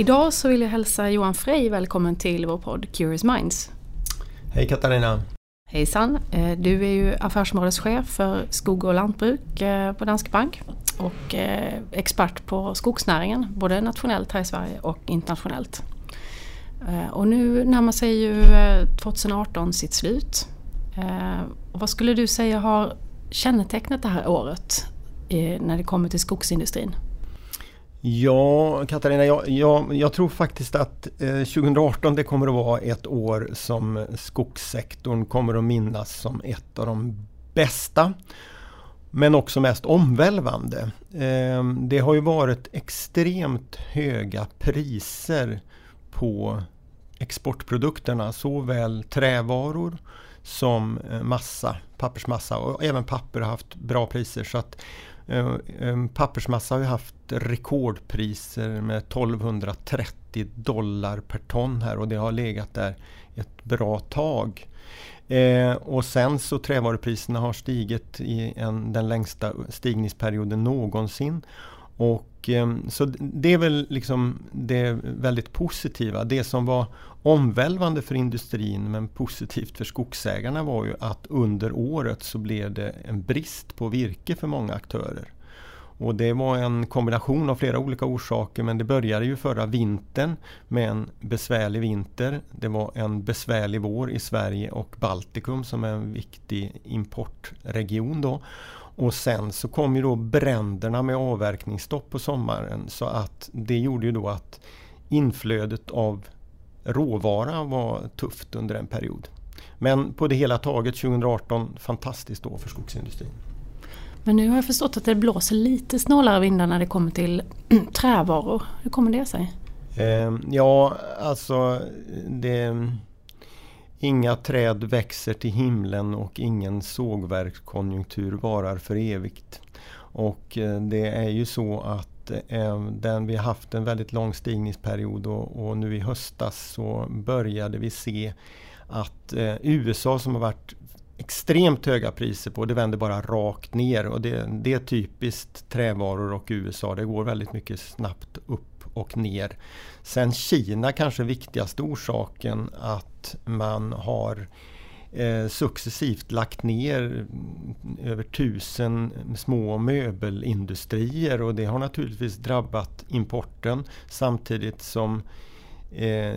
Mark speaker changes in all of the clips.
Speaker 1: Idag så vill jag hälsa Johan Frey välkommen till vår podd Curious Minds.
Speaker 2: Hej Katarina!
Speaker 1: Hejsan! Eh, du är ju affärsområdeschef för skog och lantbruk eh, på Danske Bank och eh, expert på skogsnäringen, både nationellt här i Sverige och internationellt. Och nu närmar sig ju 2018 sitt slut. Och vad skulle du säga har kännetecknat det här året när det kommer till skogsindustrin?
Speaker 2: Ja, Katarina, jag, jag, jag, tror faktiskt att eh, 2018 det kommer att vara ett år som skogssektorn kommer att minnas som ett av de bästa. Men också mest omvälvande. Eh, det har ju varit extremt höga priser på exportprodukterna, såväl trävaror som eh, massa, pappersmassa och även papper har haft bra priser. Så att eh, Eh, eh, pappersmassa har ju haft rekordpriser med 1230 dollar per ton här och det har legat där ett bra tag. Eh, och sen så trävarupriserna har stigit i en, den längsta stigningsperioden någonsin. Och, ehm, så det är väl liksom det väldigt positiva. Det som var omvälvande för industrin men positivt för skogsägarna var ju att under året så blev det en brist på virke för många aktörer. Och det var en kombination av flera olika orsaker men det började ju förra vintern med en besvärlig vinter. Det var en besvärlig vår i Sverige och Baltikum som är en viktig importregion då. Och sen så kom ju då bränderna med avverkningsstopp på sommaren så att det gjorde ju då att inflödet av råvara var tufft under en period. Men på det hela taget 2018 fantastiskt år för skogsindustrin.
Speaker 1: Men nu har jag förstått att det blåser lite snålare vindar när det kommer till trävaror. Hur kommer det sig?
Speaker 2: Eh, ja, alltså det, Inga träd växer till himlen och ingen sågverkskonjunktur varar för evigt. Och eh, det är ju så att eh, den, vi har haft en väldigt lång stigningsperiod och, och nu i höstas så började vi se att eh, USA som har varit extremt höga priser på. Det vänder bara rakt ner och det, det, är typiskt trävaror och USA. Det går väldigt mycket snabbt upp och ner. Sen Kina kanske viktigaste orsaken att man har eh, successivt lagt ner över tusen små möbelindustrier och det har naturligtvis drabbat importen samtidigt som eh,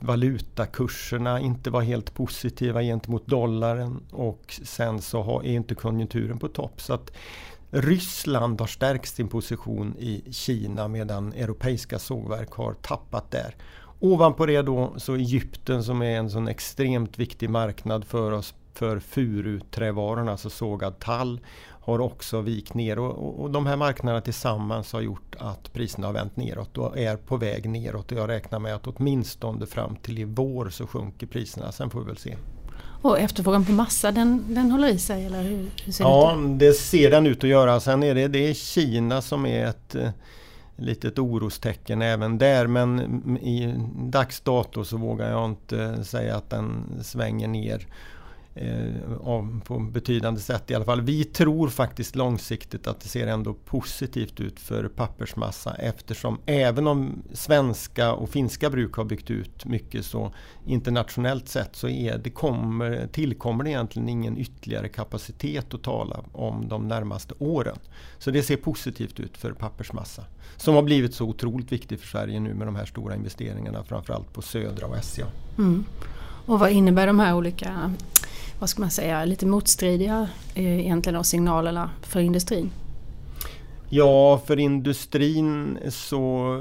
Speaker 2: valutakurserna inte var helt positiva gentemot dollarn och sen så är inte konjunkturen på topp. Så att Ryssland har stärkt sin position i Kina medan europeiska sågverk har tappat där. Ovanpå det då så Egypten som är en sån extremt viktig marknad för oss för furuträvarorna, alltså sågad tall, har också vikt ner och, och, de här marknaderna tillsammans har gjort att priserna har vänt neråt och är på väg neråt. Och jag räknar med att åtminstone fram till i vår så sjunker priserna. Sen får vi väl se.
Speaker 1: Och efterfrågan på massa den, den håller i sig eller hur, hur ser
Speaker 2: ja, det ut? det ser den ut att göra. Sen är det, det är Kina som är ett eh, litet orostecken även där men i dags dato så vågar jag inte säga att den svänger ner Eh, på betydande sätt i alla fall. Vi tror faktiskt långsiktigt att det ser ändå positivt ut för pappersmassa eftersom även om svenska och finska bruk har byggt ut mycket så internationellt sett så är det kommer, tillkommer det egentligen ingen ytterligare kapacitet att tala om de närmaste åren. Så det ser positivt ut för pappersmassa som har blivit så otroligt viktig för Sverige nu med de här stora investeringarna framförallt på Södra och SCA. Mm.
Speaker 1: Och vad innebär de här olika vad ska man säga, lite motstridiga eh, egentligen av signalerna för industrin?
Speaker 2: Ja, för industrin så,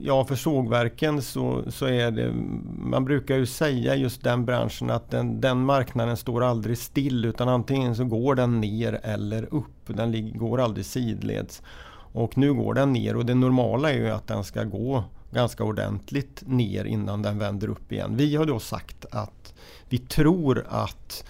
Speaker 2: ja för sågverken så, så är det, man brukar ju säga just den branschen att den, den marknaden står aldrig still utan antingen så går den ner eller upp. Den går aldrig sidleds. Och nu går den ner och det normala är ju att den ska gå ganska ordentligt ner innan den vänder upp igen. Vi har då sagt att vi tror att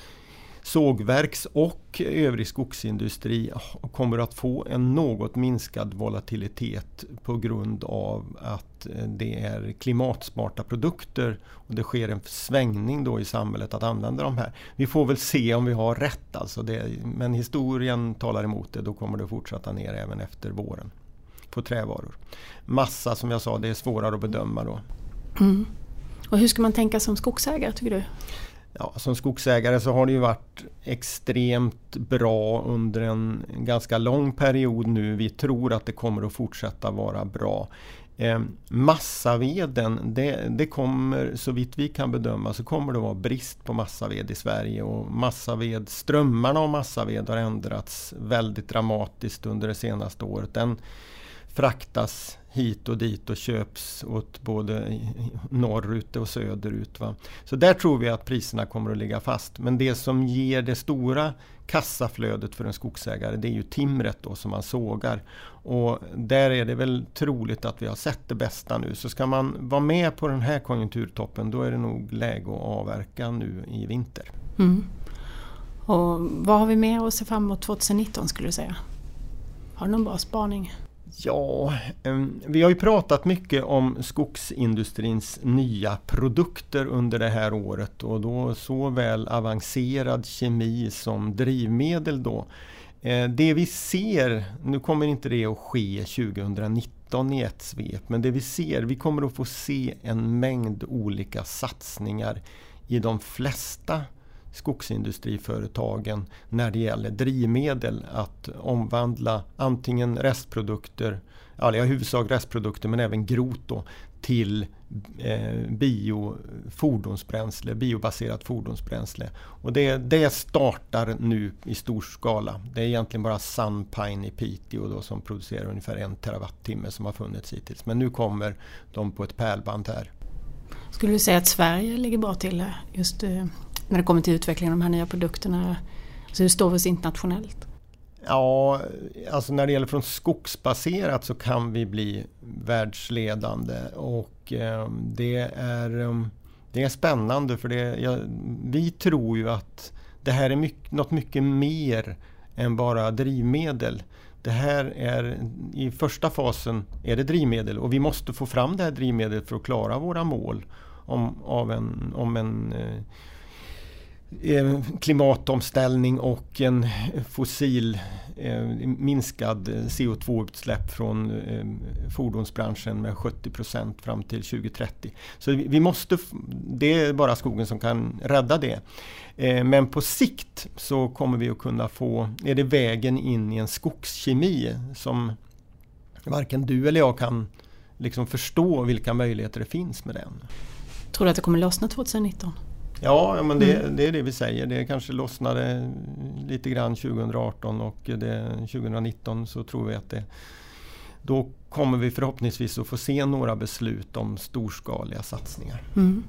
Speaker 2: sågverks och övrig skogsindustri kommer att få en något minskad volatilitet på grund av att eh, det är klimatsmarta produkter och det sker en svängning då i samhället att använda de här. Vi får väl se om vi har rätt alltså, det, men historien talar emot det. Då kommer det fortsätta ner även efter våren på trävaror. Massa som jag sa, det är svårare att bedöma då.
Speaker 1: Mm. Och hur ska man tänka som skogsägare tycker du?
Speaker 2: Ja, som skogsägare så har det ju varit extremt bra under en ganska lång period nu. Vi tror att det kommer att fortsätta vara bra. Eh, massaveden, det, det kommer så vitt vi kan bedöma så kommer det vara brist på massaved i Sverige och massaved, strömmarna av massaved har ändrats väldigt dramatiskt under det senaste året. Den fraktas hit och dit och köps åt både norrut och söderut. Va? Så där tror vi att priserna kommer att ligga fast. Men det som ger det stora kassaflödet för en skogsägare det är ju timret då som man sågar. Och där är det väl troligt att vi har sett det bästa nu. Så ska man vara med på den här konjunkturtoppen då är det nog läge att avverka nu i vinter. Mm.
Speaker 1: Och vad har vi mer att se fram emot 2019 skulle du säga? Har du någon bra spaning?
Speaker 2: Ja, vi har ju pratat mycket om skogsindustrins nya produkter under det här året och då såväl avancerad kemi som drivmedel då. Eh, det vi ser, nu kommer inte det att ske 2019 i ett svep, men det vi ser, vi kommer att få se en mängd olika satsningar i de flesta skogsindustriföretagen när det gäller drivmedel att omvandla antingen restprodukter, ja, i huvudsak restprodukter men även grot då, till eh, biofordonsbränsle, biobaserat fordonsbränsle. Och det, det startar nu i stor skala. Det är egentligen bara Sunpine i Piteå då, som producerar ungefär en terawattimme som har funnits hittills. Men nu kommer de på ett pärlband här.
Speaker 1: Skulle du säga att Sverige ligger bra till eh, just eh, när det kommer till utvecklingen av de här nya produkterna? Alltså hur står vi oss internationellt?
Speaker 2: Ja, alltså när det gäller från skogsbaserat så kan vi bli världsledande och eh, det, är, eh, det är spännande för det, ja, vi tror ju att det här är mycket, något mycket mer än bara drivmedel. Det här är i första fasen är det drivmedel och vi måste få fram det här drivmedlet för att klara våra mål om, av en, om en Eh, Eh, klimatomställning och en fossil eh, minskad CO2-utsläpp från eh, fordonsbranschen med 70 procent fram till 2030. Så vi måste, det är bara skogen som kan rädda det. Men på sikt så kommer vi att kunna få, är det vägen in i en skogskemi som varken du eller jag kan liksom förstå vilka möjligheter det finns med den.
Speaker 1: Tror du att det kommer lossna 2019?
Speaker 2: Ja, men det, mm. det, är det vi säger. Det kanske lossnade lite grann 2018 och det, 2019 så tror vi att det då kommer vi förhoppningsvis att få se några beslut om storskaliga satsningar. Mm.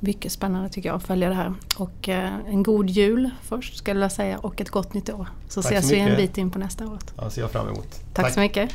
Speaker 1: Mycket spännande tycker jag att följa det här. Och eh, en god jul först skulle jag säga och ett gott nytt år. Så Tack ses vi en bit in på nästa år.
Speaker 2: Ja, ser jag fram emot.
Speaker 1: Tack, Tack. så mycket.